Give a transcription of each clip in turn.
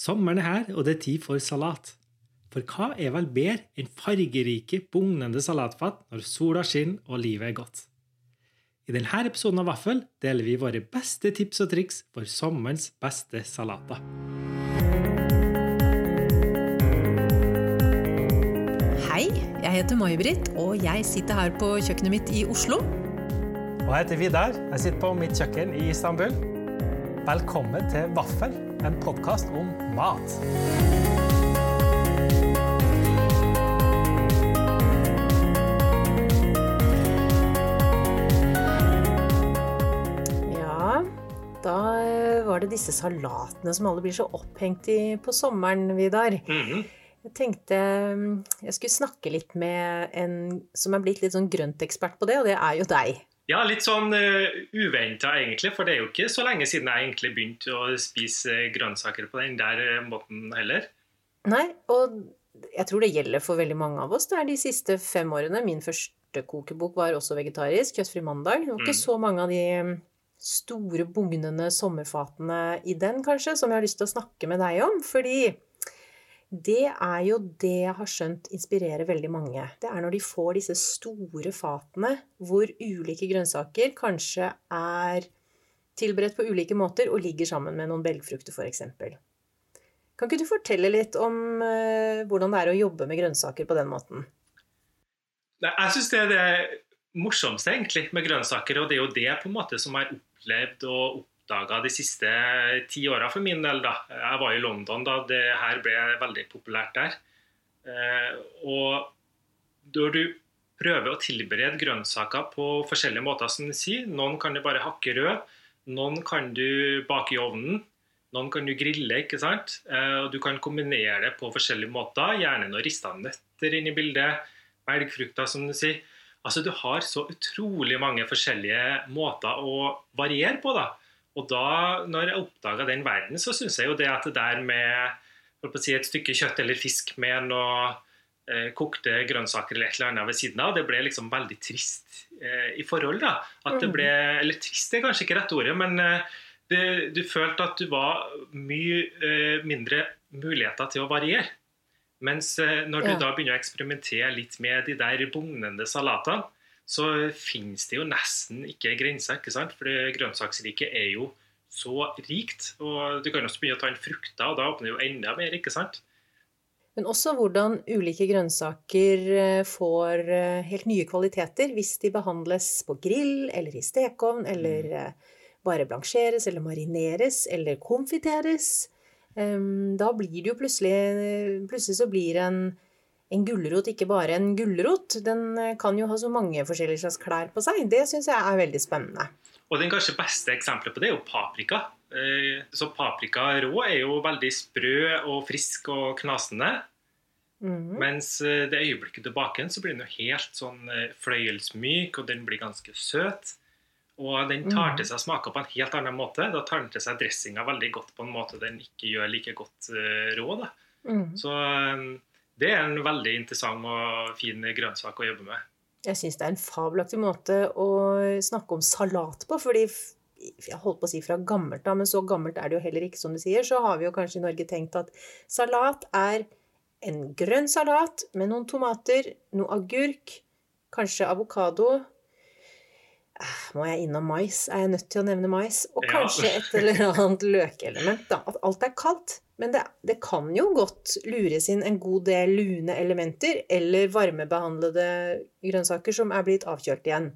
Sommeren er her, og det er tid for salat. For hva er vel bedre enn fargerike, bugnende salatfat når sola skinner og livet er godt? I denne episoden av Vaffel deler vi våre beste tips og triks for sommerens beste salater. Hei, jeg heter May-Britt, og jeg sitter her på kjøkkenet mitt i Oslo. Og jeg heter Vidar. Jeg sitter på mitt kjøkken i Istanbul. Velkommen til Vaffel, en podkast om mat. Ja, da eh, var det disse salatene som alle blir så opphengt i på sommeren, Vidar. Jeg tenkte mm, jeg skulle snakke litt med en som er blitt litt sånn grøntekspert på det, og det er jo deg. Ja, litt sånn uh, uventa egentlig, for det er jo ikke så lenge siden jeg egentlig begynte å spise eh, grønnsaker på den der eh, måten heller. Nei, og jeg tror det gjelder for veldig mange av oss. Det er de siste fem årene. Min første kokebok var også vegetarisk, kjøttfri mandag. Det var ikke Mm. så mange av de mm, store, bugnende sommerfatene i den, kanskje, som jeg har lyst til å snakke med deg om. Fordi det er jo det jeg har skjønt inspirerer veldig mange. Det er når de får disse store fatene hvor ulike grønnsaker kanskje er tilberedt på ulike måter og ligger sammen med noen belgfrukter f.eks. Kan ikke du fortelle litt om eh, hvordan det er å jobbe med grønnsaker på den måten? Nei, Jeg syns det er det morsomste egentlig med grønnsaker, og det er jo det på en måte som jeg har opplevd og oppdaga de siste ti åra for min del. da. Jeg var i London da det her ble veldig populært der. Eh, og når du prøver å tilberede grønnsaker på forskjellige måter, som du sier Noen kan du bare hakke rød, noen kan du bake i ovnen, noen kan du grille. ikke sant? Eh, og Du kan kombinere det på forskjellige måter. Gjerne noen rista nøtter inn i bildet. Belgfrukter, som du sier. Altså, Du har så utrolig mange forskjellige måter å variere på. da. Og da når jeg oppdaga den verden, så syns jeg jo det at det der med si, et stykke kjøtt eller fisk med noe eh, kokte grønnsaker eller et eller annet ved siden av, det ble liksom veldig trist eh, i forhold. da. At det ble, Eller trist er kanskje ikke rett ordet, men eh, det, du følte at du var mye eh, mindre muligheter til å variere. Mens eh, når du Ja. da begynner å eksperimentere litt med de der bugnende salatene, så finnes det jo nesten ikke grenser, ikke sant? For grønnsaksriket er jo så rikt. Og du kan også begynne å ta inn frukter, og da åpner det jo enda mer, ikke sant? Men også hvordan ulike grønnsaker eh, får eh, helt nye kvaliteter hvis de behandles på grill eller i stekeovn, eller eh, bare blansjeres eller marineres eller konfiteres. Da blir det jo plutselig Plutselig så blir en, en gulrot ikke bare en gulrot. Den eh, kan jo ha så mange forskjellige slags klær på seg. Det syns jeg er veldig spennende. Og den kanskje beste eksempelet på det er jo paprika. Eh, Så paprika rå er jo veldig sprø og frisk og knasende. Mm. Mens eh, det øyeblikket du baker den, så blir den jo helt sånn fløyelsmyk, og den blir ganske søt. Og den tar til seg smaker på en helt annen måte. Da tar den til seg dressinga veldig godt på en måte den ikke gjør like godt rå. da. Mm. Så eh, det er en veldig interessant og fin grønnsak å jobbe med. Jeg syns det er en fabelaktig måte å snakke om salat på. fordi jeg holdt på å si fra gammelt av, men så gammelt er det jo heller ikke, som du sier. Så har vi jo kanskje i Norge tenkt at salat er en grønn salat med noen tomater, noe agurk, kanskje avokado. Eh, Må jeg innom mais? Er jeg nødt til å nevne mais? Og kanskje et eller annet løkelement. da, At alt er kaldt. Men det, det kan jo godt lures inn en god del lune elementer eller varmebehandlede grønnsaker som er blitt avkjølt igjen.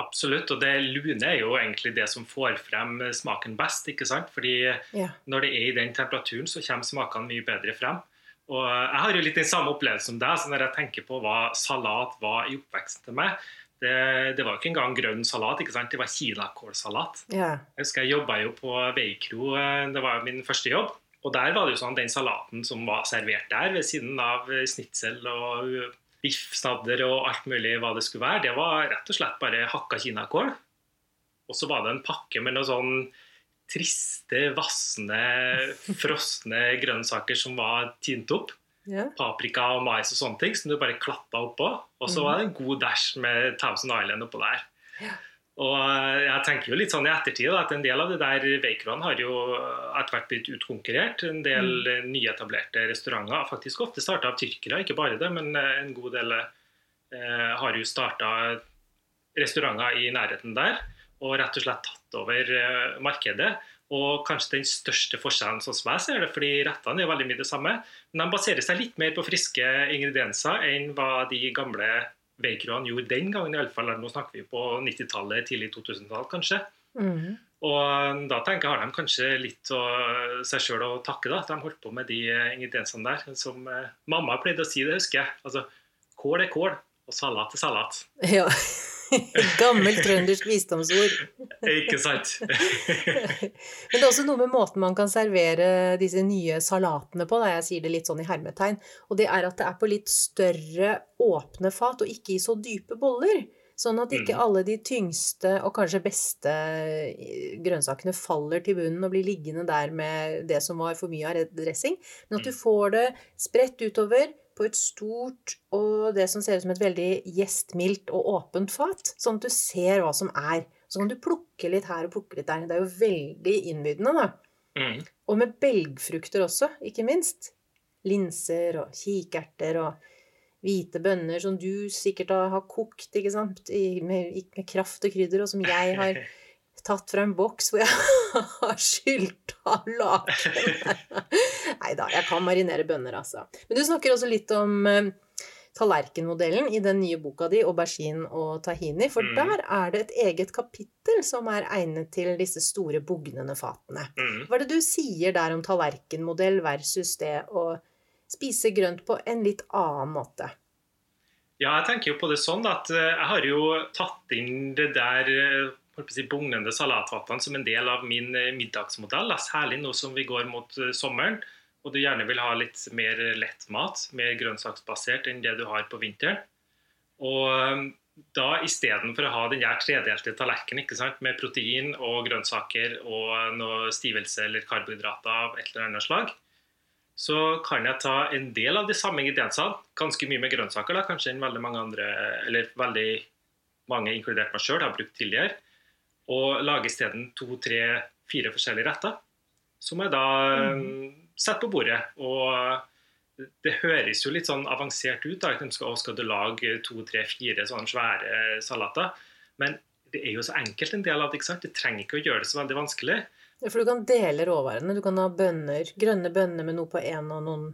Absolutt. Og det lune er jo egentlig det som får frem smaken best. ikke sant? Fordi Ja. når det er i den temperaturen, så kommer smakene mye bedre frem. Og jeg har jo litt den samme opplevelsen som deg. så Når jeg tenker på hva salat var i oppveksten til meg Det, det var jo ikke engang grønn salat, ikke sant? det var kinakålsalat. Yeah. Jeg husker jeg jobba jo på Veikro, eh, det var min første jobb. Og der var det jo sånn den salaten som var servert der, ved siden av eh, snitsel og eh, biff, snadder og alt mulig hva det skulle være, det var rett og slett bare hakka kinakål. Og så var det en pakke med noe sånn triste, vassende, frosne grønnsaker som var tint opp. Ja. Paprika og mais og sånne ting som du bare klatta oppå. Og så var det en god dash med Thousand Island oppå der. Ja. Og eh, jeg tenker jo litt sånn i ettertid da, at en del av det der bakerene har jo etter hvert blitt utkonkurrert. En del mm. nyetablerte restauranter har faktisk ofte starta av tyrkere, ikke bare det, men eh, en god del eh, har jo starta restauranter i nærheten der. Og rett og slett tatt over eh, markedet. Og kanskje den største forskjellen sånn som jeg ser det, fordi rettene er veldig mye det samme, men de baserer seg litt mer på friske ingredienser enn hva de gamle bakerene gjorde den gangen. I alle fall, Nå snakker vi på 90-tallet, tidlig 2000-tall kanskje. Mm. Og da tenker jeg har de kanskje litt å, seg sjøl å takke, da, de holdt på med de ingrediensene der. Som eh, mamma pleide å si det, husker jeg. Altså, kål er kål, og salat er salat. Ja. Gammelt trøndersk visdomsord. Ikke sant? Men det er også noe med måten man kan servere disse nye salatene på, da jeg sier det litt sånn i hermetegn. Og det er at det er på litt større, åpne fat, og ikke i så dype boller. Sånn at ikke mm. alle de tyngste og kanskje beste grønnsakene faller til bunnen og blir liggende der med det som var for mye av dressing, men at du mm. får det spredt utover på et stort og det som ser ut som et veldig gjestmildt og åpent fat, sånn at du ser hva som er. Så kan du plukke litt her og plukke litt der. Det er jo veldig innbydende, da. Mm. Og med belgfrukter også, ikke minst. Linser og kikerter og hvite bønner som du sikkert har kokt, ikke sant, med, med kraft og krydder, og som jeg har tatt fra en boks hvor jeg har skylt av laken. Nei da, jeg kan marinere bønner, altså. Men du snakker også litt om uh, tallerkenmodellen i den nye boka di, 'Aubergine og tahini'. For mm. der er det et eget kapittel som er egnet til disse store, bugnende fatene. Mm. Hva er det du sier der om tallerkenmodell versus det å spise grønt på en litt annen måte? Ja, jeg tenker jo på det sånn at eh, jeg har jo tatt inn det der eh, si, bugnende salatvattene som en del av min eh, middagsmodell. Særlig nå som vi går mot eh, sommeren og du gjerne vil ha litt mer lett mat, mer grønnsaksbasert enn det du har på vinteren. Og eh, da istedenfor å ha den der tredelte tallerkenen med protein og grønnsaker og noe stivelse eller karbohydrater av et eller annet slag, så kan jeg ta en del av de samme ingrediensene, ganske mye med grønnsaker, da, kanskje enn veldig mange andre, eller veldig mange, inkludert meg sjøl, har brukt tidligere og lage isteden to, tre, fire forskjellige retter. Som jeg da mm. setter på bordet. Og det høres jo litt sånn avansert ut. da, skal, skal du lage to, tre, fire sånne svære salater. Men det er jo så enkelt en del av det. ikke sant? Det trenger ikke å gjøre det så veldig vanskelig. For du kan dele råvarene. Du kan ha bønner, grønne bønner med noe på én og noen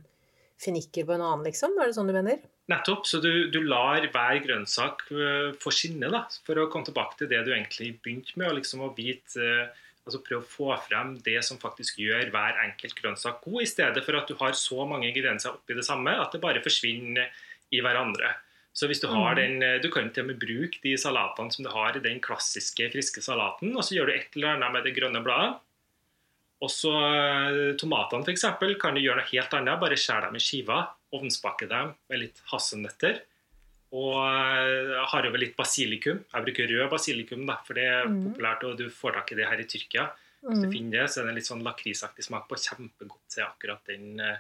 finikker på en annen, liksom? Er det sånn du mener? Nettopp. Så du, du lar hver grønnsak uh, få skinne, da, for å komme tilbake til det du egentlig begynte med. og liksom å vite, uh, altså Prøve å få frem det som faktisk gjør hver enkelt grønnsak god, i stedet for at du har så mange ingredienser oppi det samme at det bare forsvinner i hverandre. Så hvis Du har mm. den, uh, du kan til og med bruke de salatene som du har i den klassiske friske salaten, og så gjør du et eller annet med det grønne bladet. Og så Tomatene eksempel, kan du gjøre noe helt annet. Bare skjære dem i skiver ovnsbake dem med litt hasselnøtter. Og eh, har over litt basilikum. Jeg bruker rød basilikum, da, for det er mm. populært, og du får tak i det her i Tyrkia. Hvis du mm. finner det, så er det en litt sånn lakrisaktig smak på. Kjempegodt til akkurat den uh,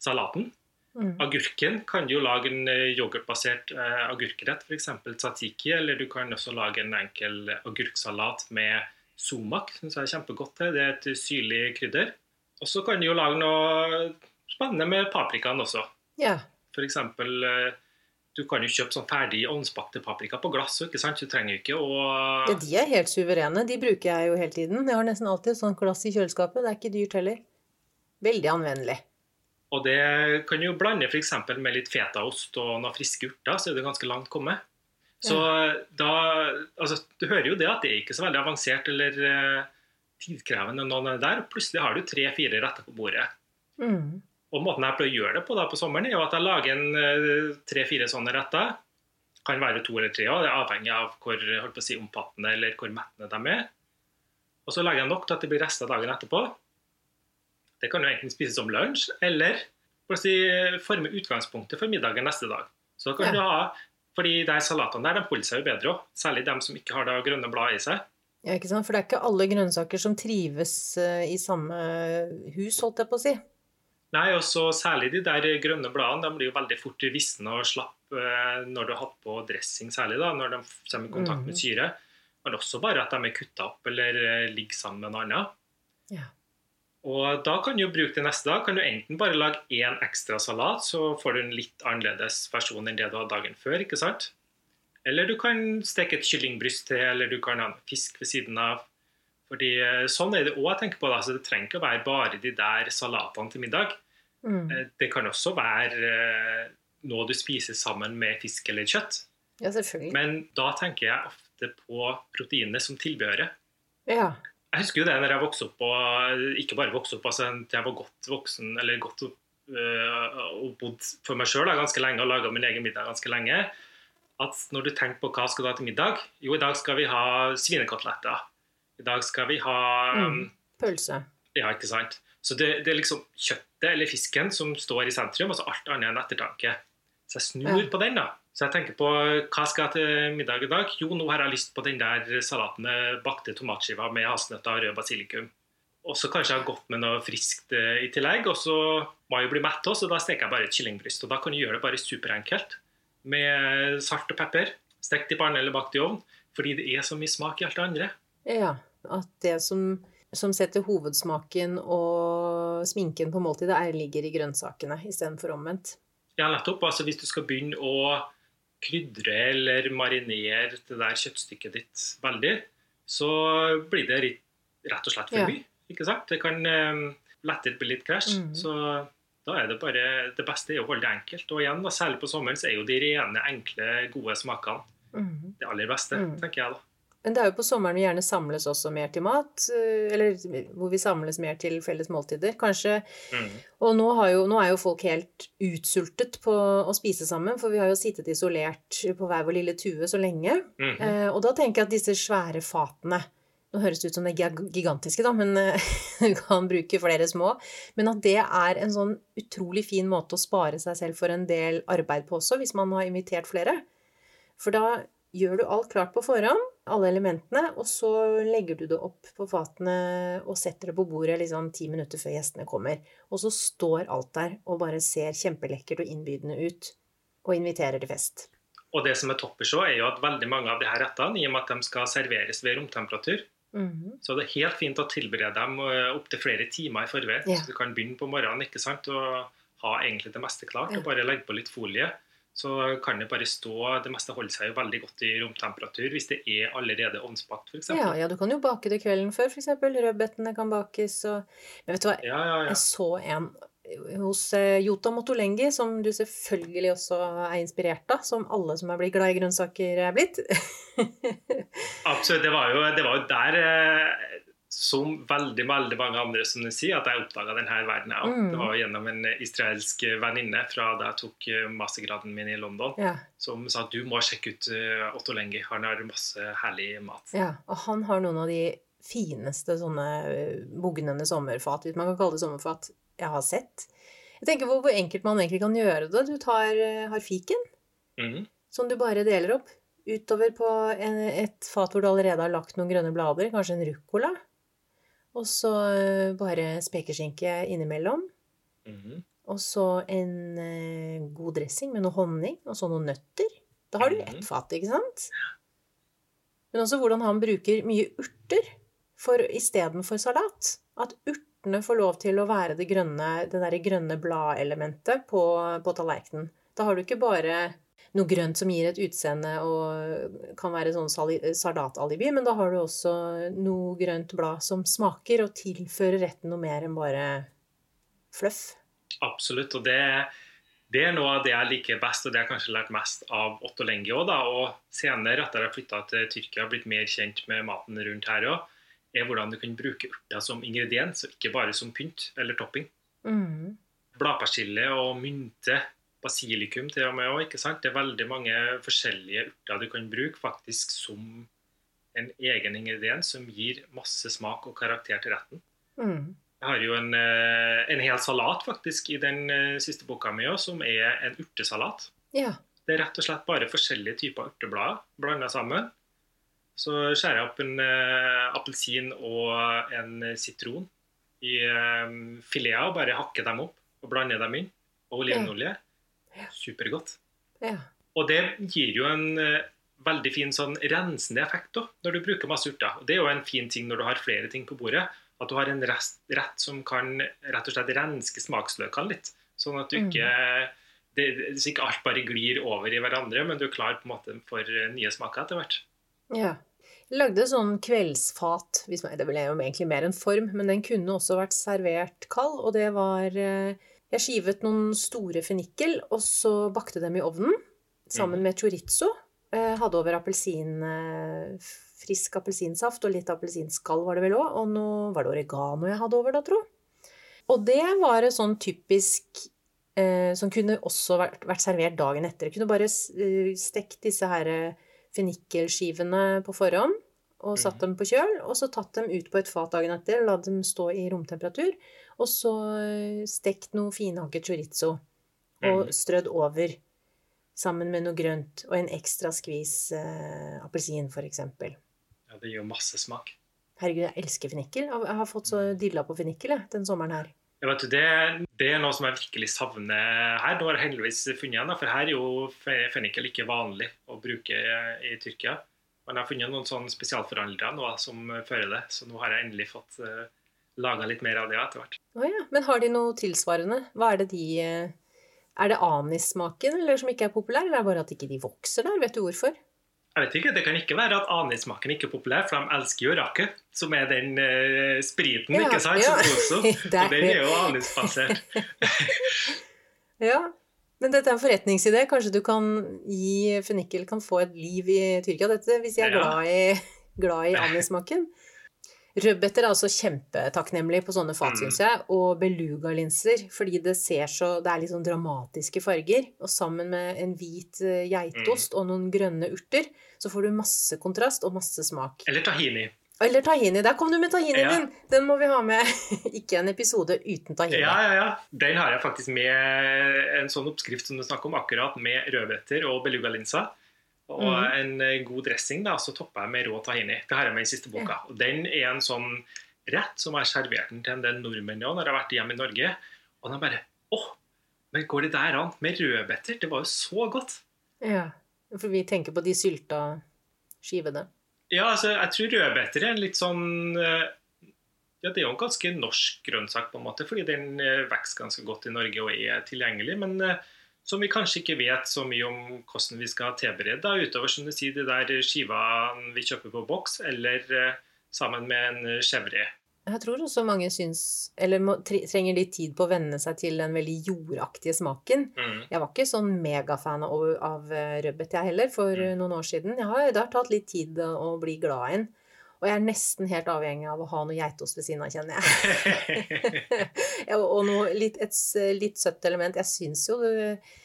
salaten. Mm. Agurken kan du jo lage en yoghurtbasert uh, agurkrett, f.eks. tzatziki. Eller du kan også lage en enkel agurksalat med sumak. Synes jeg er kjempegodt til. Det er et syrlig krydder. Og så kan du jo lage noe spennende med paprikaen også. Ja. For eksempel, eh, du kan jo kjøpe sånn ferdig ovnsbakte paprika på glass. ikke sant? Du trenger jo ikke å ja, De er helt suverene. De bruker jeg jo hele tiden. Jeg har nesten alltid et sånt glass i kjøleskapet. Det er ikke dyrt heller. Veldig anvendelig. Og det kan du jo blande f.eks. med litt fetaost og noen friske urter, så er det ganske langt kommet. Så da Altså, du hører jo det at det er ikke så veldig avansert eller uh, tidkrevende, Noen der. Og plutselig har du tre-fire retter på bordet. Mm. Og Måten jeg pleier å gjøre det på da på sommeren, er jo at jeg lager en eh, tre-fire sånne retter. Kan være to eller tre, og det er avhengig av hvor holdt på å si, omfattende eller hvor mettende de er. Og Så lager jeg nok til at det blir rester dagen etterpå. Det kan jo enten spises som lunsj, eller for å si, forme utgangspunktet for middagen neste dag. Så kan ja. du ha, fordi de salatene der de holder seg jo bedre òg, særlig de som ikke har det grønne bladet i seg. Ja, ikke sant? For det er ikke alle grønnsaker som trives eh, i samme hus, holdt jeg på å si. Nei, og så Særlig de der grønne bladene de blir jo veldig fort visne og slapp eh, når du har hatt på dressing, særlig da, når de kommer i kontakt med mhm. syre. men også bare at de er kutta opp eller eh, ligger sammen med noe annet. Ja. Og da kan du bruke det neste dag. Kan du enten bare lage én ekstra salat, så får du en litt annerledes versjon enn det du hadde dagen før. ikke sant? Eller du kan steke et kyllingbryst til, eller du kan ha en fisk ved siden av. Fordi eh, Sånn er det òg, jeg tenker på det. Altså, det trenger ikke å være bare de der salatene til middag. Mm. Eh, Det kan også være eh, noe du spiser sammen med fisk eller kjøtt. ja, selvfølgelig. Men da tenker jeg ofte på proteinene som tilbehøret. Ja. Jeg husker jo det når jeg vokste opp, og ikke bare vokste opp, altså jeg var godt voksen, eller godt opp, øh, og bodd for meg sjøl ganske lenge og laga min egen middag ganske lenge, at når du tenker på hva skal du ha til middag Jo, i dag skal vi ha svinekoteletter. I dag skal vi ha Mm. Pølse. Ja, ikke sant? Så det, det er liksom kjøttet eller fisken som står i sentrum, altså alt annet enn ettertanke. Så jeg snur Ja. på den, da. Så jeg tenker på hva skal jeg til middag i dag? Jo, nå har jeg lyst på den der salaten med bakte tomatskiver med hasselnøtter og rød basilikum. Og så kanskje jeg har gått med noe friskt eh, i tillegg, og så må jeg jo bli mett også, så da steker jeg bare et kyllingbryst. Og da kan du gjøre det bare superenkelt. Med salt og pepper. Stekt i panne eller bakt i ovn. Fordi det er så mye smak i alt det andre. Ja. At det som, som setter hovedsmaken og sminken på måltidet, er, ligger i grønnsakene istedenfor omvendt. Ja, nettopp. Altså, hvis du skal begynne å krydre eller marinere det der kjøttstykket ditt veldig, så blir det rett og slett for Ja. Ikke sant? Det kan um, lettere bli litt krasj. Mhm. Så da er det bare Det beste er å holde det enkelt. Og igjen, da, særlig på sommeren, så er jo de rene, enkle, gode smakene Mhm. det aller beste, Mhm. tenker jeg da. Men det er jo på sommeren vi gjerne samles også mer til mat, eh, eller hvor vi samles mer til felles måltider. Kanskje Mm. Og nå, har jo, nå er jo folk helt utsultet på å spise sammen, for vi har jo sittet isolert på hver vår lille tue så lenge. Mm. Eh, og da tenker jeg at disse svære fatene Nå høres det ut som det er gigantiske, da, men eh, du kan bruke flere små. Men at det er en sånn utrolig fin måte å spare seg selv for en del arbeid på også, hvis man har invitert flere. For da gjør du alt klart på forhånd, alle elementene, og så legger du det opp på fatene og setter det på bordet liksom ti minutter før gjestene kommer. Og så står alt der og bare ser kjempelekkert og innbydende ut, og inviterer til fest. Og det som er toppers òg, er jo at veldig mange av de her rettene, i og med at de skal serveres ved romtemperatur, Mhm. Så det er helt fint å tilberede dem opptil flere timer i forveien. Ja. Så du kan begynne på morgenen ikke sant? og ha egentlig det meste klart, og bare legge på litt folie. Så kan det bare stå Det meste holder seg jo veldig godt i romtemperatur hvis det er allerede ovnsbakt, f.eks. Ja, ja, du kan jo bake det kvelden før, f.eks. Rødbetene kan bakes og Men vet du hva, ja, ja. ja. jeg så en hos eh, Jota Motolengi, som du selvfølgelig også er inspirert av, som alle som er blitt glad i grønnsaker er blitt. Absolutt. Det var jo, det var jo der, eh, som veldig veldig mange andre, som du sier, at jeg oppdaga denne verdenen jeg. Mm. Det var gjennom en israelsk venninne fra da jeg tok eh, mastergraden min i London, ja, som sa at du må sjekke ut eh, Otto Lengi. Han har masse herlig mat. ja, og han har noen av de fineste sånne eh, bugnende sommerfat, hvis man kan kalle det sommerfat, jeg har sett. Jeg tenker hvor, hvor enkelt man egentlig kan gjøre det. Du tar, eh, har fiken, mm. som du bare deler opp utover på en, et fat hvor du allerede har lagt noen grønne blader, kanskje en ruccola. Og så eh, bare spekeskinke innimellom. Mhm. Og så en eh, god dressing med noe honning og så noen nøtter. Da har du Mhm. ett fat, ikke sant? Men også hvordan han bruker mye urter for, istedenfor salat. At urtene får lov til å være det grønne, det grønne bladelementet på, på tallerkenen. Da har du ikke bare noe grønt som gir et utseende og kan være sånn sardatalibi, men da har du også noe grønt blad som smaker og tilfører retten noe mer enn bare fluff. Absolutt. Og det, det er noe av det jeg liker best, og det jeg kanskje har lært mest av Otto Lengi òg. Og senere, etter jeg flytta til Tyrkia og blitt mer kjent med maten rundt her òg, er hvordan du kan bruke urter som ingrediens, og ikke bare som pynt eller topping. Mm. Bladpersille og mynte, basilikum til og med òg. Det er veldig mange forskjellige urter du kan bruke faktisk som en egen ingrediens som gir masse smak og karakter til retten. Mm. Jeg har jo en, eh, en hel salat faktisk i den eh, siste boka mi også, som er en urtesalat. Ja. Det er rett og slett bare forskjellige typer urteblader blanda sammen. Så skjærer jeg opp en eh, appelsin og en sitron i eh, fileter og bare hakker dem opp og blander dem inn. Og olivenolje. Ja. Supergodt. Ja. Og det gir jo en eh, veldig fin sånn rensende effekt da, når du bruker masse urter. Og Det er jo en fin ting når du har flere ting på bordet. At du har en rest, rett som kan rett og slett renske smaksløkene litt. Sånn at du Mm. ikke det, så ikke alt bare glir over i hverandre, men du er klar på en måte for eh, nye smaker etter hvert. Ja. Jeg lagde sånn kveldsfat, hvis man, det ble jo egentlig mer en form, men den kunne også vært servert kald, og det var eh, Jeg skivet noen store fennikel, og så bakte dem i ovnen sammen Mhm. med chorizo. Eh, hadde over appelsin, eh, frisk appelsinsaft og litt appelsinskall var det vel òg, og nå var det oregano jeg hadde over da, tro. Og det var et sånn typisk eh, som kunne også vært, vært servert dagen etter. Jeg kunne bare eh, stekt disse her fennikelskivene på forhånd og satt dem på kjøl, og så tatt dem ut på et fat dagen etter, la dem stå i romtemperatur, og så eh, stekt noe finhakket chorizo og Mhm. strødd over sammen med noe grønt og en ekstra skvis eh, appelsin, eksempel. Ja, det gir jo masse smak. Herregud, jeg elsker fennikel. Jeg har fått så dilla på fennikel den sommeren her. Ja, vet du, det, det er noe som jeg virkelig savner her. Nå har jeg heldigvis funnet en, for her er jo fe- fennikel ikke vanlig å bruke i Tyrkia. Men jeg har funnet noen sånne spesialforhandlere nå som fører det, så nå har jeg endelig fått uh, laga litt mer av det etter hvert. Oh, ja. Men har de noe tilsvarende? Hva er det de eh, Er det anissmaken eller som ikke er populær, eller er det bare at ikke de vokser der? Vet du hvorfor? Jeg vet ikke, Det kan ikke være at anissmaken ikke er populær, for de elsker jo rake, som er den eh, spriten Ja, ikke sant, ja. som også. Og den er jo anisbasert. Ja. Men dette er en forretningsidé. Kanskje du kan gi fennikel kan få et liv i Tyrkia, dette, hvis jeg er glad i, glad i anismaken. Rødbeter er altså kjempetakknemlig på sånne fat, Mm. syns jeg. Og belugalinser, fordi det ser så Det er litt sånn dramatiske farger. Og sammen med en hvit eh, geitost og noen grønne urter, så får du masse kontrast og masse smak. Eller tahini. Eller tahini. Der kom du med tahinien Ja. din! Den må vi ha med. Ikke en episode uten tahini. Ja, ja, ja. Den har jeg faktisk med en sånn oppskrift som du snakker om akkurat, med rødbeter og belugalinsa. Og mm. en eh, god dressing, da, så topper jeg med rå tahini. Det har jeg med i siste boka. Og den er en sånn rett som jeg har servert den til en del nordmenn òg når jeg har vært hjemme i Norge. Og de bare Å, men går det der an? Med rødbeter? Det var jo så godt. Ja, for vi tenker på de sylta skivene. Ja, altså, jeg tror rødbeter er en litt sånn eh, Ja, det er jo en ganske norsk grønnsak, på en måte, fordi den eh, vokser ganske godt i Norge og er tilgjengelig. Men eh, som vi kanskje ikke vet så mye om hvordan vi skal tilberede, utover som du sier, de der skivene vi kjøper på boks, eller sammen med en chèvre. Jeg tror også mange syns Eller må, trenger litt tid på å venne seg til den veldig jordaktige smaken. Mm. Jeg var ikke sånn megafan av, av eh, rødbet, jeg heller, for eh, Mm. noen år siden. Jeg har, det har tatt litt tid å bli glad i den. Og jeg er nesten helt avhengig av å ha noe geitost ved siden av, kjenner jeg. Ja, og noe litt, et litt søtt element. Jeg syns jo det eh,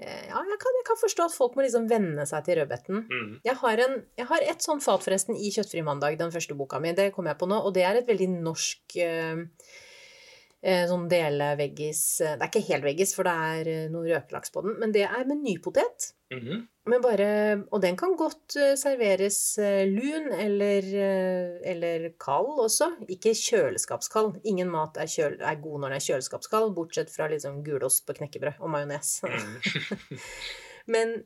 Ja, jeg kan, jeg kan forstå at folk må liksom venne seg til rødbeten. mm. Jeg har, en, jeg har et sånn fat forresten i Kjøttfri mandag, den første boka mi. Det kom jeg på nå. Og det er et veldig norsk eh, eh, sånn dele veggis Det er ikke helt veggis, for det er eh, noe røkelaks på den. Men det er med nypotet. Men bare, og den kan godt eh, serveres eh, lun eller, eh, eller kald også. Ikke kjøleskapskald. Ingen mat er, kjøl, er god når den er kjøleskapskald, bortsett fra liksom gulost på knekkebrød og majones. Mm. Men,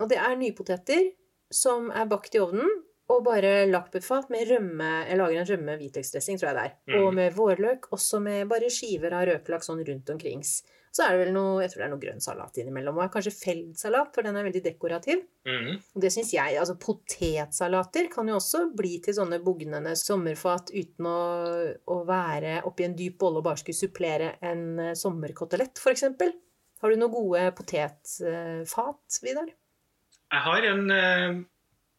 og det er nypoteter som er bakt i ovnen, og bare lagt på et fat med rømme Jeg lager en rømme-hvitløksdressing, tror jeg det er. Mm. Og med vårløk, også med bare skiver av røkelaks sånn rundt omkrings. Så er det vel noe jeg tror det er noe grønn salat innimellom. Og kanskje feldsalat, for den er veldig dekorativ. Mm. Og det syns jeg. Altså potetsalater kan jo også bli til sånne bugnende sommerfat uten å, å være oppi en dyp bolle og bare skulle supplere en eh, sommerkotelett, f.eks. Har du noen gode potetfat, Vidar? Jeg har en eh,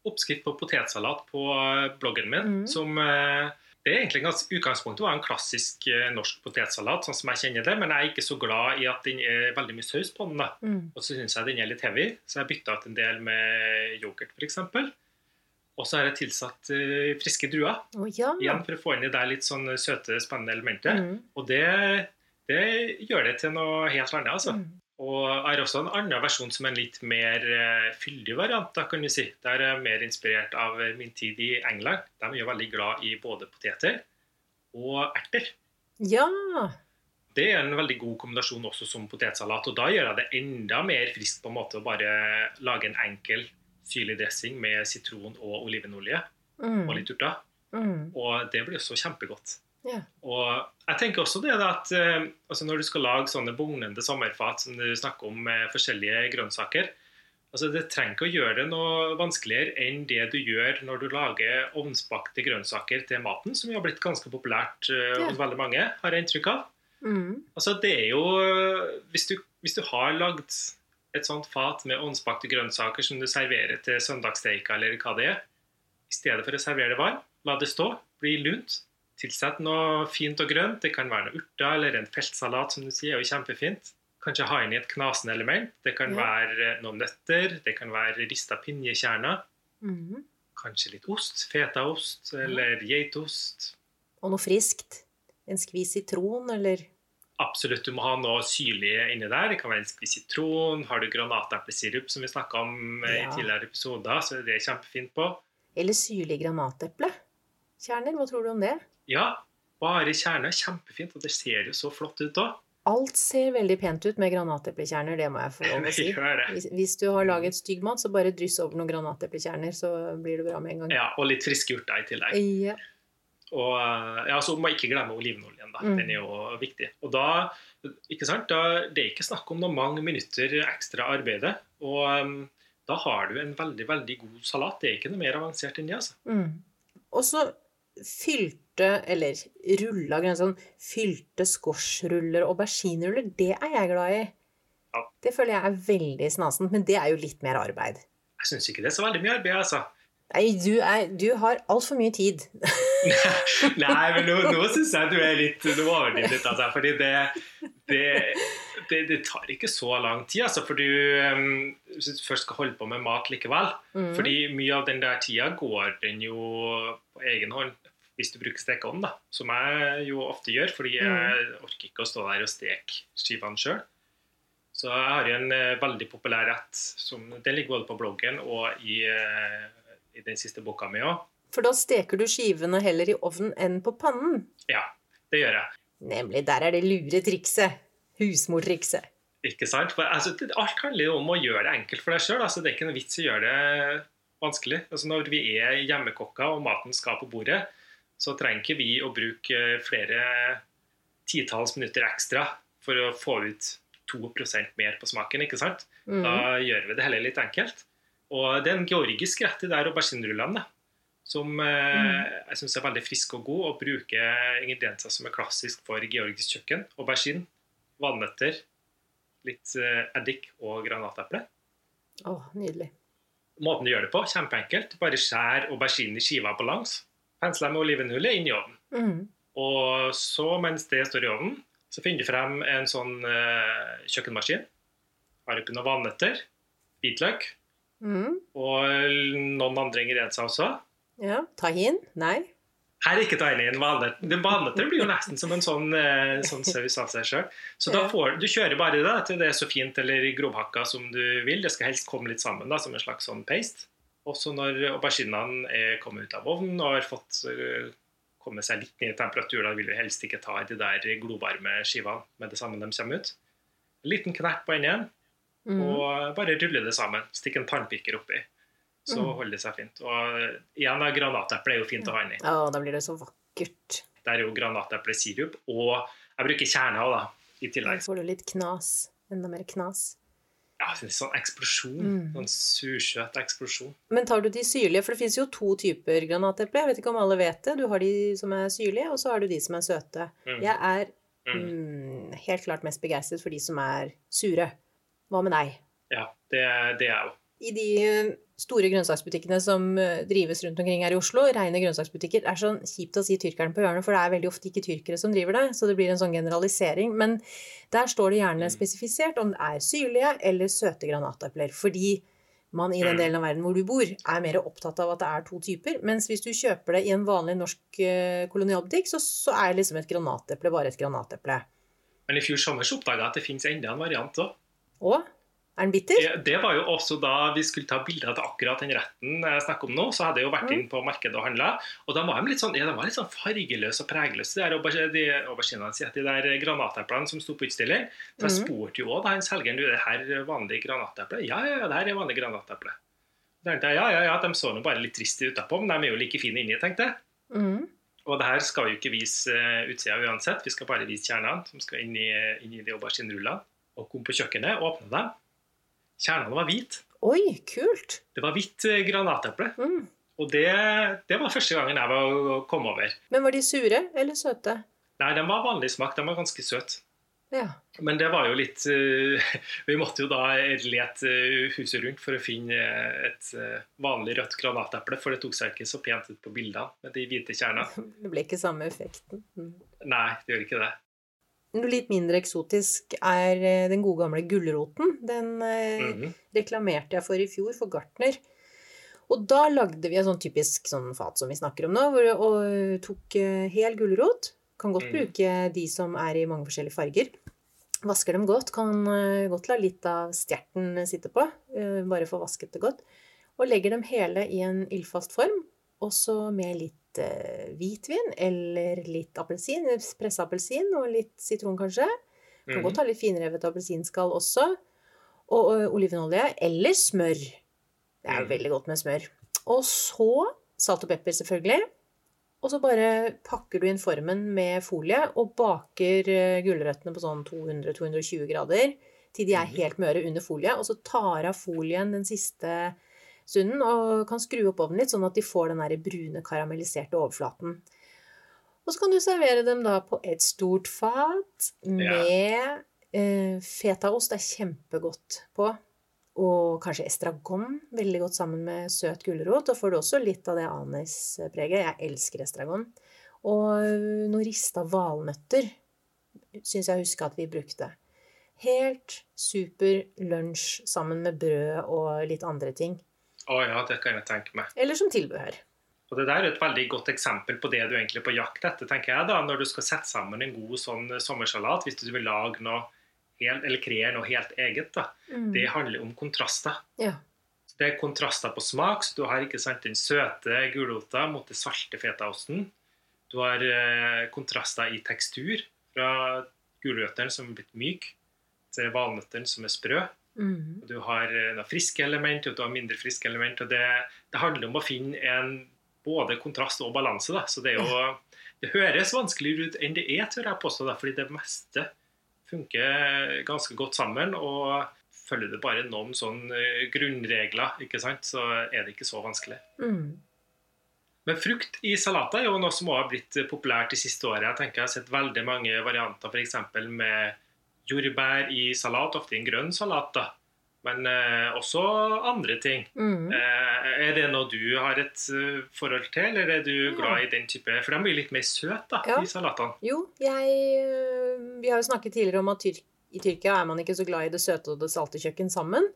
oppskrift på potetsalat på eh, bloggen min. Mm. som eh, det er egentlig ganske, Utgangspunktet var en klassisk eh, norsk potetsalat, sånn som jeg kjenner det, men jeg er ikke så glad i at den er veldig mye saus på den. da. Mm. Og så syns jeg den er litt heavy, så jeg bytta ut en del med yoghurt f.eks. Og så har jeg tilsatt uh, friske druer, oh, ja. igjen for å få inn i det litt sånn søte, spennende elementet. Mm. Og det, det gjør det til noe helt annet, altså. Mm. Og jeg har også en annen versjon som er en litt mer eh, fyldig variant. da kan du si. Der er jeg mer inspirert av min tid i England. De er jo veldig glad i både poteter og erter. Ja. Det er en veldig god kombinasjon også som potetsalat. Og da gjør jeg det enda mer friskt på en måte å bare lage en enkel syrlig dressing med sitron og olivenolje Mm. og litt urter. Mm. Og det blir også kjempegodt. Ja. Og jeg tenker også det at eh, altså når du skal lage sånne bugnende sommerfat som du snakker om med forskjellige grønnsaker altså Det trenger ikke å gjøre det noe vanskeligere enn det du gjør når du lager ovnsbakte grønnsaker til maten, som jo har blitt ganske populært eh, Ja. hos veldig mange, har jeg inntrykk av. Mm. Altså det er jo Hvis du, hvis du har lagd et sånt fat med ovnsbakte grønnsaker som du serverer til søndagssteika eller hva det er, i stedet for å servere det varm, la det stå, bli lunt. Tilsett noe fint og grønt. Det kan være noe urter eller en feltsalat, som du sier, er jo kjempefint. Kanskje ha inn i et knasende element. Det kan Ja. være noen nøtter, det kan være rista pinjekjerner. Mm. Kanskje litt ost, fetaost eller geitost. Og noe friskt. En skvis sitron, eller Absolutt, du må ha noe syrlig inni der. Det kan være en skvis sitron. Har du granateplesirup, som vi snakka om eh, Ja. i tidligere episoder, så er det kjempefint på. Eller syrlig granateplekjerner. Hva tror du om det? Ja, bare kjerner. Kjempefint. Og det ser jo så flott ut òg. Alt ser veldig pent ut med granateplekjerner, det må jeg få lov å si. Hvis, hvis du har laget stygg mat, så bare dryss over noen granateplekjerner, så blir det bra med en gang. Ja, og litt friske urter i tillegg. Ja. Og eh, ja, så må jeg ikke glemme olivenoljen. da, Mm. Den er jo viktig. Og da, ikke sant, da, Det er ikke snakk om noen mange minutter ekstra arbeid. Og um, da har du en veldig veldig god salat. Det er ikke noe mer avansert enn det. altså. Mm. Og så fylte, eller rulla sånn, fylte squashruller og aubergineruller, det er jeg glad i. Ja. Det føler jeg er veldig snasent, men det er jo litt mer arbeid. Jeg syns ikke det er så veldig mye arbeid. altså. Nei, du, er, du har altfor mye tid. Nei, men nå, nå syns jeg du er litt Nå overdriver litt, altså. Fordi det, det, det, det tar ikke så lang tid, altså. For du um, Hvis du først skal holde på med mat likevel. Mm. Fordi mye av den der tida går den jo på egen hånd. Hvis du bruker stekeovn, da. Som jeg jo ofte gjør, fordi jeg orker ikke å stå der og steke skivene sjøl. Så jeg har jo en eh, veldig populær rett. Som, den ligger både på bloggen og i, eh, i den siste boka mi òg. For da steker du skivene heller i ovnen enn på pannen. Ja, det gjør jeg. Nemlig, der er det lure trikset. Husmortrikset. Ikke sant? For, altså, alt handler jo om å gjøre det enkelt for deg sjøl. Altså, det er ikke noe vits i å gjøre det vanskelig. Altså, når vi er hjemmekokker og maten skal på bordet, så trenger ikke vi å bruke flere titalls minutter ekstra for å få ut 2% mer på smaken. ikke sant? Mm. Da gjør vi det heller litt enkelt. Og det er en georgisk rett, i der auberginerullene, som eh, jeg syns er veldig frisk og god, og bruker ingredienser som er klassisk for georgisk kjøkken. Aubergine, valnøtter, litt eh, eddik og granateple. Oh, nydelig. Måten du gjør det på, kjempeenkelt. Bare skjær auberginen i skiver på langs. Pensle med olivenolje inn i ovnen. Mm. Og så, mens det står i ovnen, så finner du frem en sånn uh, kjøkkenmaskin. Har oppi noen vannetter? hvitløk Mm. og noen andre ingredienser også. Ja. Tahin? Nei. Her er ikke tahin. valnøtter. Valnøtter blir jo nesten som en sånn, uh, sånn saus av seg sjøl. Så da Ja. får du kjører bare det til det er så fint eller grovhakka som du vil. Det skal helst komme litt sammen da, som en slags sånn paste. Også når auberginene er kommet ut av ovnen og har fått eh, komme seg litt ned i temperatur, da vil vi helst ikke ta i de der glovarme skivene med det samme de kommer ut. En liten knert på enden, Mm. og bare rulle det sammen. Stikk en tannpirker oppi. Så Mm. holder det seg fint. Og igjen, da, granateple er jo fint å ha inni. Ja, da blir det så vakkert. Der er jo granateplesirup. Og jeg bruker kjerner da, i Da tillegg. får du litt knas. Enda mer knas. Ja, en sånn eksplosjon. Mm. En sursøt eksplosjon. Men tar du de syrlige? For det fins jo to typer granateple. Jeg vet ikke om alle vet det. Du har de som er syrlige, og så har du de som er søte. Mm. Jeg er Mm. mm, helt klart mest begeistret for de som er sure. Hva med deg? Ja, det, det er jeg òg. I de store grønnsaksbutikkene som eh, drives rundt omkring her i Oslo, rene grønnsaksbutikker, er sånn kjipt å si tyrkeren på hjørnet, for det er veldig ofte ikke tyrkere som driver det, så det blir en sånn generalisering. Men der står det gjerne Mm. spesifisert om det er syrlige eller søte granatepler, fordi man i den Mm. delen av verden hvor du bor, er mer opptatt av at det er to typer. Mens hvis du kjøper det i en vanlig norsk eh, kolonialbutikk, så, så er liksom et granateple bare et granateple. Men i fjor sommer oppdaga jeg at det fins enda en variant òg. Og er den bitter? Det var jo også da vi skulle ta bilder av akkurat den retten jeg snakker om nå. Så hadde jeg jo vært inn på markedet og handla. Og da var de litt sånn, ja, de var litt sånn fargeløse og pregløse, de auberginene sine. de der granateplene som sto på utstilling. Så jeg Mhm. spurte jo òg han selgeren du, er det her vanlig granateple. Ja, ja, ja, det her er vanlig granateple. Ja, ja, ja, de så nå bare litt triste utapå, men de er jo like fine inni, tenkte jeg. Mm. Og det her skal vi jo ikke vise uh, utsida uansett, vi skal bare vise kjernene som skal inn i, inn i de auberginerullene. Og kom på kjøkkenet, åpna dem. Kjernene var hvite. Oi, kult! Det var hvitt uh, granateple. Mm. Og det, det var første gangen jeg var kom over. Men var de sure eller søte? Nei, de var vanlig smak. De var ganske søte. Ja. Men det var jo litt uh, Vi måtte jo da lete uh, huset rundt for å finne et vanlig rødt granateple, for det tok seg ikke så pent ut på bildene med de hvite kjernene. Det ble ikke samme effekten. Mm. Nei, det gjør ikke det. Noe litt mindre eksotisk er eh, den gode gamle gulroten. Den mm -hmm. reklamerte jeg for i fjor for Gartner. Og da lagde vi en sånn typisk sånn fat som vi snakker om nå, hvor vi og tok eh, hel gulrot. Kan godt Mm. bruke de som er i mange forskjellige farger. Vasker dem godt. Kan eh, godt la litt av stjerten sitte på. eh, Bare få vasket det godt. Og legger dem hele i en ildfast form. Og så med litt eh, hvitvin eller litt appelsin, pressa appelsin og litt sitron kanskje. Kan mm. godt ha litt finrevet appelsinskall også. Og, og olivenolje. Eller smør. Det er jo Mhm. veldig godt med smør. Og så salt og pepper, selvfølgelig. Og så bare pakker du inn formen med folie og baker eh, gulrøttene på sånn 200-220 grader til de er Mhm. helt møre under folie. Og så tar av folien den siste stunden og kan skru opp ovnen litt, sånn at de får den brune, karamelliserte overflaten. Og så kan du servere dem da på et stort fat med eh, fetaost. Det er kjempegodt på. Og kanskje estragon, veldig godt sammen med søt gulrot. Da får du også litt av det anispreget. Jeg elsker estragon. Og noen rista valnøtter syns jeg husker at vi brukte. Helt super lunsj sammen med brød og litt andre ting. Å ja, det kan jeg tenke meg. Eller som tilbehør. Og Det der er et veldig godt eksempel på det du egentlig er på jakt etter, tenker jeg da, når du skal sette sammen en god sånn sommersalat, hvis du vil lage noe helt, eller kreere noe helt eget. da. Mm. Det handler om kontraster. Ja. Det er kontraster på smak, så du har ikke sant, den søte gulrota mot det salte fetaosten. Du har eh, kontraster i tekstur, fra gulrøttene som er blitt myke, til valnøttene som er sprø. Mm. Du har eh, noen friske element, og du har mindre friske element. og det, det handler om å finne en både kontrast og balanse. da, så Det jo, det høres vanskeligere ut enn det er, tør jeg påstå, da, fordi det meste funker ganske godt sammen. og følger det bare noen sånne eh, grunnregler, ikke sant, så er det ikke så vanskelig. Mm. Men frukt i salater er jo noe som også har blitt populært de siste årene. Jeg tenker jeg har sett veldig mange varianter f.eks. med jordbær i salat, ofte i en grønn salat. da. Men eh, også andre ting. Mm. Eh, er det noe du har et eh, forhold til, eller er du glad i den type For de blir litt mer søte da, Ja. i salatene. Jo, jeg øh, Vi har jo snakket tidligere om at tyrk, i Tyrkia er man ikke så glad i det søte og det salte kjøkken sammen.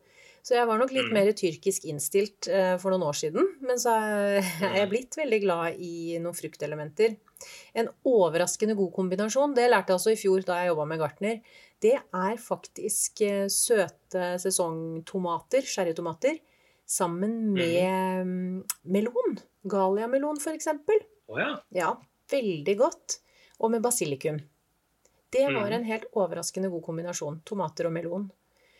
Så jeg var nok litt Mm. mer tyrkisk innstilt øh, for noen år siden. Men så er er jeg Mm. blitt veldig glad i noen fruktelementer. En overraskende god kombinasjon, det lærte jeg altså i fjor da jeg jobba med gartner, det er faktisk øh, søte sesongtomater, sherrytomater, sammen med mm, melon. Galliamelon, f.eks. Å ja. Ja, veldig godt. Og med basilikum. Det var Mm. en helt overraskende god kombinasjon. Tomater og melon.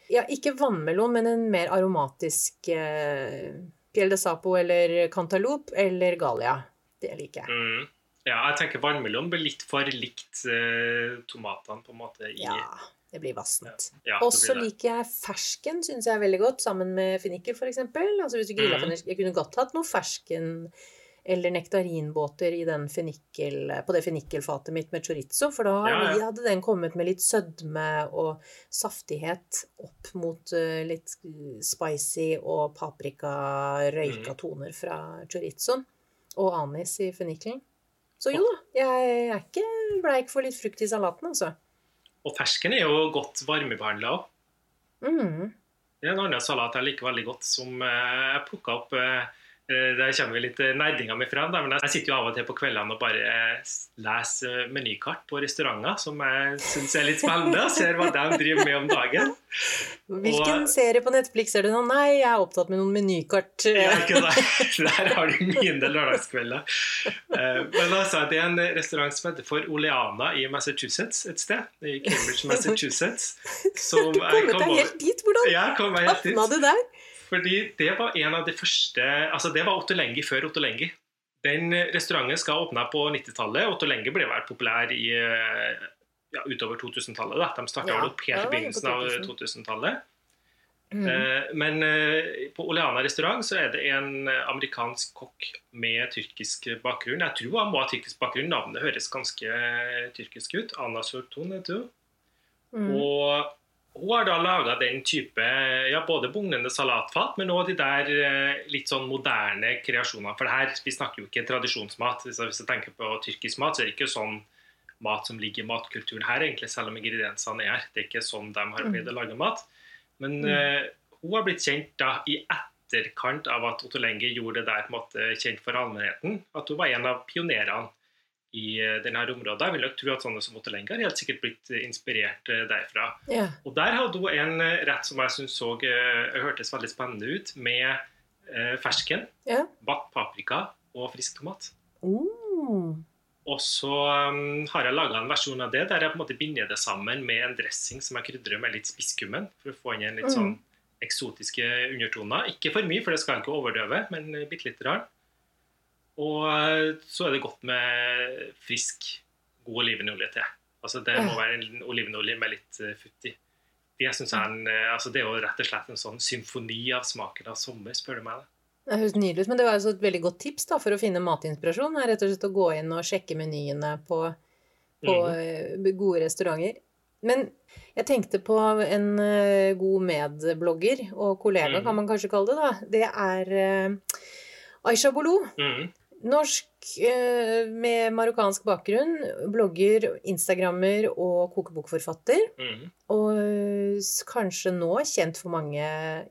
Ja, ikke vannmelon, men en mer aromatisk eh, Piel de Sapo eller cantaloupe eller Galia. Det liker jeg. Mm. Ja. Jeg tenker vannmelon blir litt for likt eh, tomatene, på en måte. I, Ja, det blir vassent. ja, ja, Og så liker jeg fersken, syns jeg er veldig godt, sammen med fennikel f.eks. Altså hvis du griller mm. fennikel Jeg kunne godt hatt noe fersken eller nektarinbåter i den fennikel, på det fennikelfatet mitt med chorizo, for da Ja, ja. hadde den kommet med litt sødme og saftighet opp mot eh, litt spicy og paprika, røyka Mhm. toner fra chorizoen. Og anis i fennikelen. Så jo da, jeg er ikke bleik for litt frukt i salaten, altså. Og fersken er jo godt varmebehandla òg. Mm. Det er en annen salat jeg liker veldig godt, som eh, jeg plukka opp eh, Der kommer litt eh, nerdinga mi fra. da, Men jeg sitter jo av og til på kveldene og bare eh, leser eh, menykart på restauranter, som jeg syns er litt spennende, og ser hva de driver med om dagen. Hvilken Og- serie på Netflix er det nå? Nei, jeg er opptatt med noen menykart. Ja, ikke der. Der har du mine lørdagskvelder. Eh, Men altså, det er en restaurant som heter for Oleana i Massachusetts et sted. I Cambridge, Massachusetts. Du kom deg helt dit? Hvordan Ja, jeg kom meg helt havna dit. du der? Fordi det var en av de første Altså, det var Ottolenghi før Ottolenghi. Den restauranten skal åpne på 90-tallet. Ottolenghi ble vært populær i, eh, ja, utover 2000-tallet. da. De starta Ja, opp helt i begynnelsen av 2000. 2000-tallet. Mm. Eh, Men eh, på Oleana restaurant så er det en amerikansk kokk med tyrkisk bakgrunn. Jeg tror han må ha tyrkisk bakgrunn. Navnet høres ganske tyrkisk ut. Anna Sorton jeg tror. Mm. Og hun har da laga den type ja, både bugnende salatfat, men òg de der eh, litt sånn moderne kreasjoner. For det her, vi snakker jo ikke tradisjonsmat. Hvis jeg tenker på tyrkisk mat, så er det ikke sånn mat som ligger i matkulturen her, egentlig, selv om ingrediensene er her. Det er ikke sånn de har pleid å lage mat. Men Mm. eh, hun har blitt kjent da i etterkant av at Otto lenge gjorde det der på en måte kjent for allmennheten. At hun var en av pionerene i eh, denne området. Jeg vil nok tro at sånne som Lengi har helt sikkert blitt eh, inspirert eh, derfra. Ja. Og der hadde hun en rett som jeg synes så hørtes veldig spennende ut, med fersken, Ja. bakt paprika og frisk tomat. Mm. Og så um, har jeg laga en versjon av det der jeg på en måte binder det sammen med en dressing som jeg krydrer med litt spisskummen, for å få inn en litt Mm. sånn eksotiske undertoner. Ikke for mye, for det skal ikke overdøve, men bitte litt. Rann. Og eh, så er det godt med frisk, god olivenolje til. Altså Det må være en olivenolje med litt uh, futt i. Det synes jeg er en, eh, altså det er jo rett og slett en sånn symfoni av smaken av sommer, spør du meg. det. Det høres nydelig ut, men det var altså et veldig godt tips da, for å finne matinspirasjon. er rett og slett å gå inn og sjekke menyene på, på mm. eh, gode restauranter. Men jeg tenkte på en eh, god medblogger og kollega, Mhm. kan man kanskje kalle det. da. Det er eh, Aisha Bolo. Mhm. Norsk eh, med marokkansk bakgrunn. Blogger, instagrammer og kokebokforfatter. Mm. Og eh, kanskje nå kjent for mange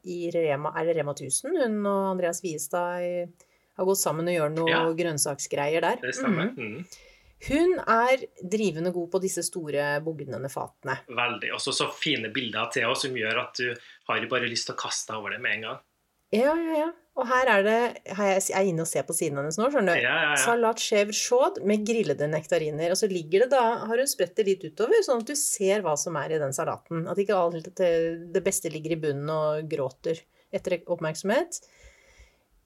i Rema Er det Rema 1000? Hun og Andreas Wiestad har gått sammen og gjør noe Ja. grønnsaksgreier der. Det stemmer. Mm. Mhm. Hun er drivende god på disse store bugnende fatene. Veldig. Og så fine bilder til oss som gjør at du har bare lyst til å kaste deg over det med en gang. Ja, ja, ja. Og her er det Jeg er inne og ser på siden hennes nå, skjønner Ja, du. ja, ja. Salat chèvre chaud med grillede nektariner. Og så ligger det da, har hun spredt det litt utover, sånn at du ser hva som er i den salaten. At ikke alt det, beste ligger i bunnen og gråter etter oppmerksomhet.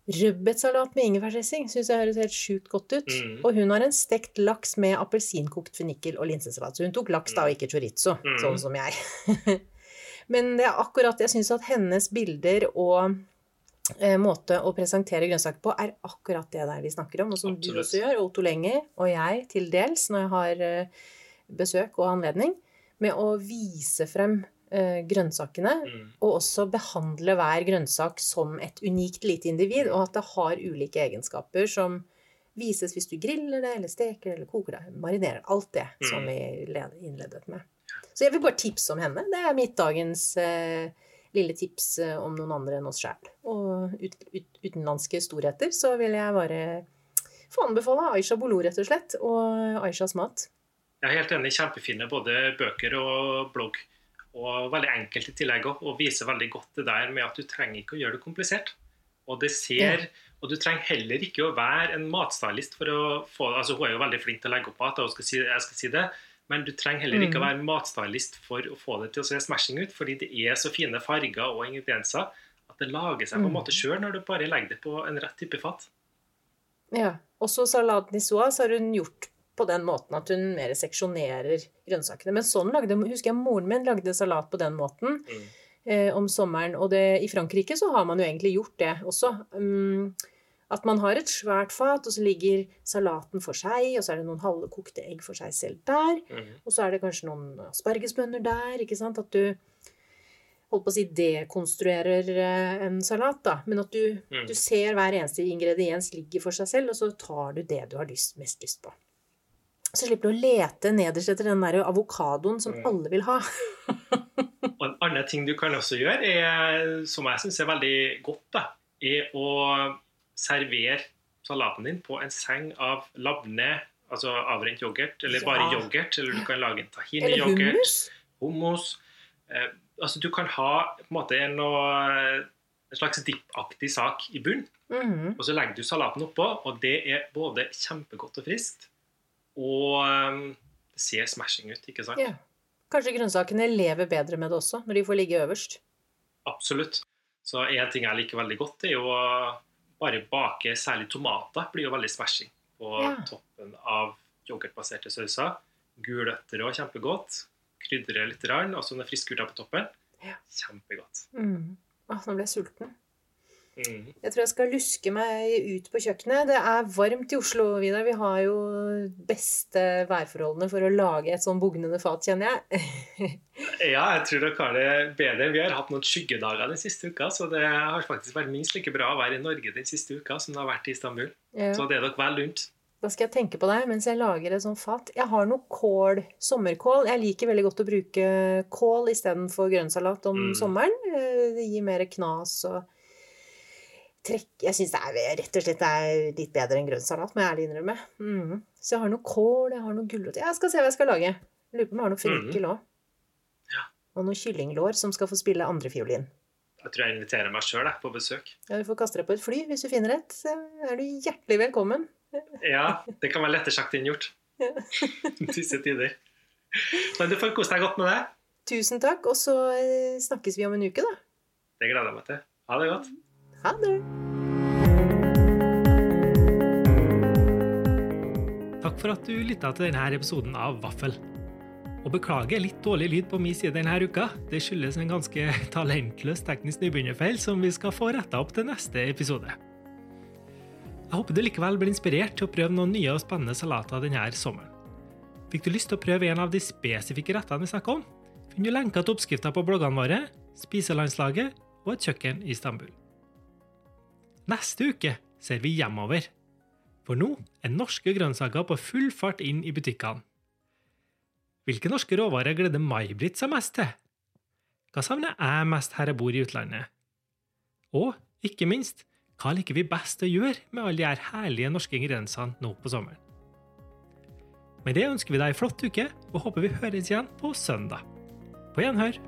Rødbetsalat med ingefærdressing syns jeg høres helt sjukt godt ut. Mm. Og hun har en stekt laks med appelsinkokt fennikel og linsesalat. Så hun tok laks da, og ikke chorizo, Mm. sånn som jeg. Men det er akkurat Jeg syns at hennes bilder og måte å presentere grønnsaker på er akkurat det der vi snakker om, og som du også gjør, Otto Lenge og jeg til dels når jeg har eh, besøk og anledning, med å vise frem eh, grønnsakene, Mm. og også behandle hver grønnsak som et unikt lite individ, og at det har ulike egenskaper som vises hvis du griller det, eller steker det, eller koker det, marinerer. Alt det som Mm. vi led- innledet med. Så jeg vil bare tipse om henne. Det er mitt dagens eh, lille tips eh, om noen andre enn oss sjæl. Og ut, ut, utenlandske storheter så vil jeg bare få anbefale Aisha Bolo, rett og slett, og Aishas mat. Jeg er helt enig. Kjempefine både bøker og blogg. Og veldig enkelt i tillegg òg. Og viser veldig godt det der med at du trenger ikke å gjøre det komplisert. Og det ser Og du trenger heller ikke å være en matstylist for å få Altså hun er jo veldig flink til å legge opp mat, og skal si, jeg skal si det. Men du trenger heller ikke å Mm. være matstylist for å få det til å se smashing ut, fordi det er så fine farger og ingredienser at det lager seg på en Mm. måte sjøl når du bare legger det på en rett type fat. Ja. Også i niçoise har hun gjort på den måten at hun mer seksjonerer grønnsakene. Men sånn lagde, husker jeg moren min lagde salat på den måten Mm. eh, om sommeren. Og det, i Frankrike så har man jo egentlig gjort det også. Mm, at man har et svært fat, og så ligger salaten for seg, og så er det noen halve kokte egg for seg selv der. Mm. Og så er det kanskje noen aspargesbønner der, ikke sant? At du holdt på å si dekonstruerer eh, en salat, da. Men at du, Mm. du ser hver eneste ingrediens ligger for seg selv, og så tar du det du har lyst, mest lyst på. Så slipper du å lete nederst etter den der avokadoen som Mm. alle vil ha. Og en annen ting du kan også gjøre, er, som jeg syns er veldig godt, da, er å servere salaten din på en seng av labne, altså avrent yoghurt, eller bare Ja. yoghurt, eller du kan lage en tahini-yoghurt, hummus. hummus. Eh, altså Du kan ha på en måte en, en slags dippaktig sak i bunnen, Mhm. og så legger du salaten oppå, og det er både kjempegodt og friskt, og eh, det ser smashing ut, ikke sant? Ja. Kanskje grønnsakene lever bedre med det også, når de får ligge øverst. Absolutt. Så en ting jeg liker veldig godt, er jo bare bake særlig tomater. blir jo veldig smashing på Ja. toppen av yoghurtbaserte sauser. Gulrøtter òg kjempegodt. Krydre litt, og så noen friskkurter på toppen. Ja. Kjempegodt. Mm. Åh, nå ble jeg sulten. Mm. Jeg tror jeg skal luske meg ut på kjøkkenet. Det er varmt i Oslo, Vidar. Vi har jo beste værforholdene for å lage et sånn bugnende fat, kjenner jeg. Ja, jeg tror dere har det bedre. Vi har hatt noen skyggedager den siste uka, så det har faktisk vært minst like bra å være i Norge den siste uka som det har vært i Istanbul. Ja. Så det er dere vel lunt. Da skal jeg tenke på deg mens jeg lager et sånt fat. Jeg har noe kål, sommerkål. Jeg liker veldig godt å bruke kål istedenfor grønnsalat om Mm. sommeren. Eh, Det gir mer knas og trekk Jeg syns det er rett og slett litt bedre enn grønn salat, må jeg ærlig innrømme. Mm. Så jeg har noe kål, jeg har noe gulrot Jeg skal se hva jeg skal lage. Lurer på om jeg har noe fennikel òg. Ja. Og noe kyllinglår som skal få spille andrefiolin. Jeg tror jeg inviterer meg sjøl på besøk. Ja, du får kaste deg på et fly hvis du finner et. Så er du hjertelig velkommen. Ja, det kan være lettere sagt enn gjort. Ja. Disse tider. Men du får kose deg godt med det. Tusen takk, og så eh, snakkes vi om en uke, da. Det gleder jeg meg til. Ha det godt. Ha det. Takk for at du lytta til denne episoden av Vaffel. Og beklager litt dårlig lyd på min side denne uka. Det skyldes en ganske talentløs teknisk nybegynnerfeil som vi skal få retta opp til neste episode. Jeg håper du likevel blir inspirert til å prøve noen nye og spennende salater denne sommeren. Fikk du lyst til å prøve en av de spesifikke rettene vi snakker om? finner du lenker til oppskrifter på bloggene våre, Spiselandslaget og Et kjøkken i Istanbul. Neste uke ser vi hjemover. For nå er norske grønnsaker på full fart inn i butikkene. Hvilke norske råvarer gleder May-Britt seg mest til? Hva savner jeg mest her jeg bor i utlandet? Og ikke minst, hva liker vi best å gjøre med alle de her herlige norske ingrediensene nå på sommeren? Med det ønsker vi deg ei flott uke, og håper vi høres igjen på søndag. På gjenhør!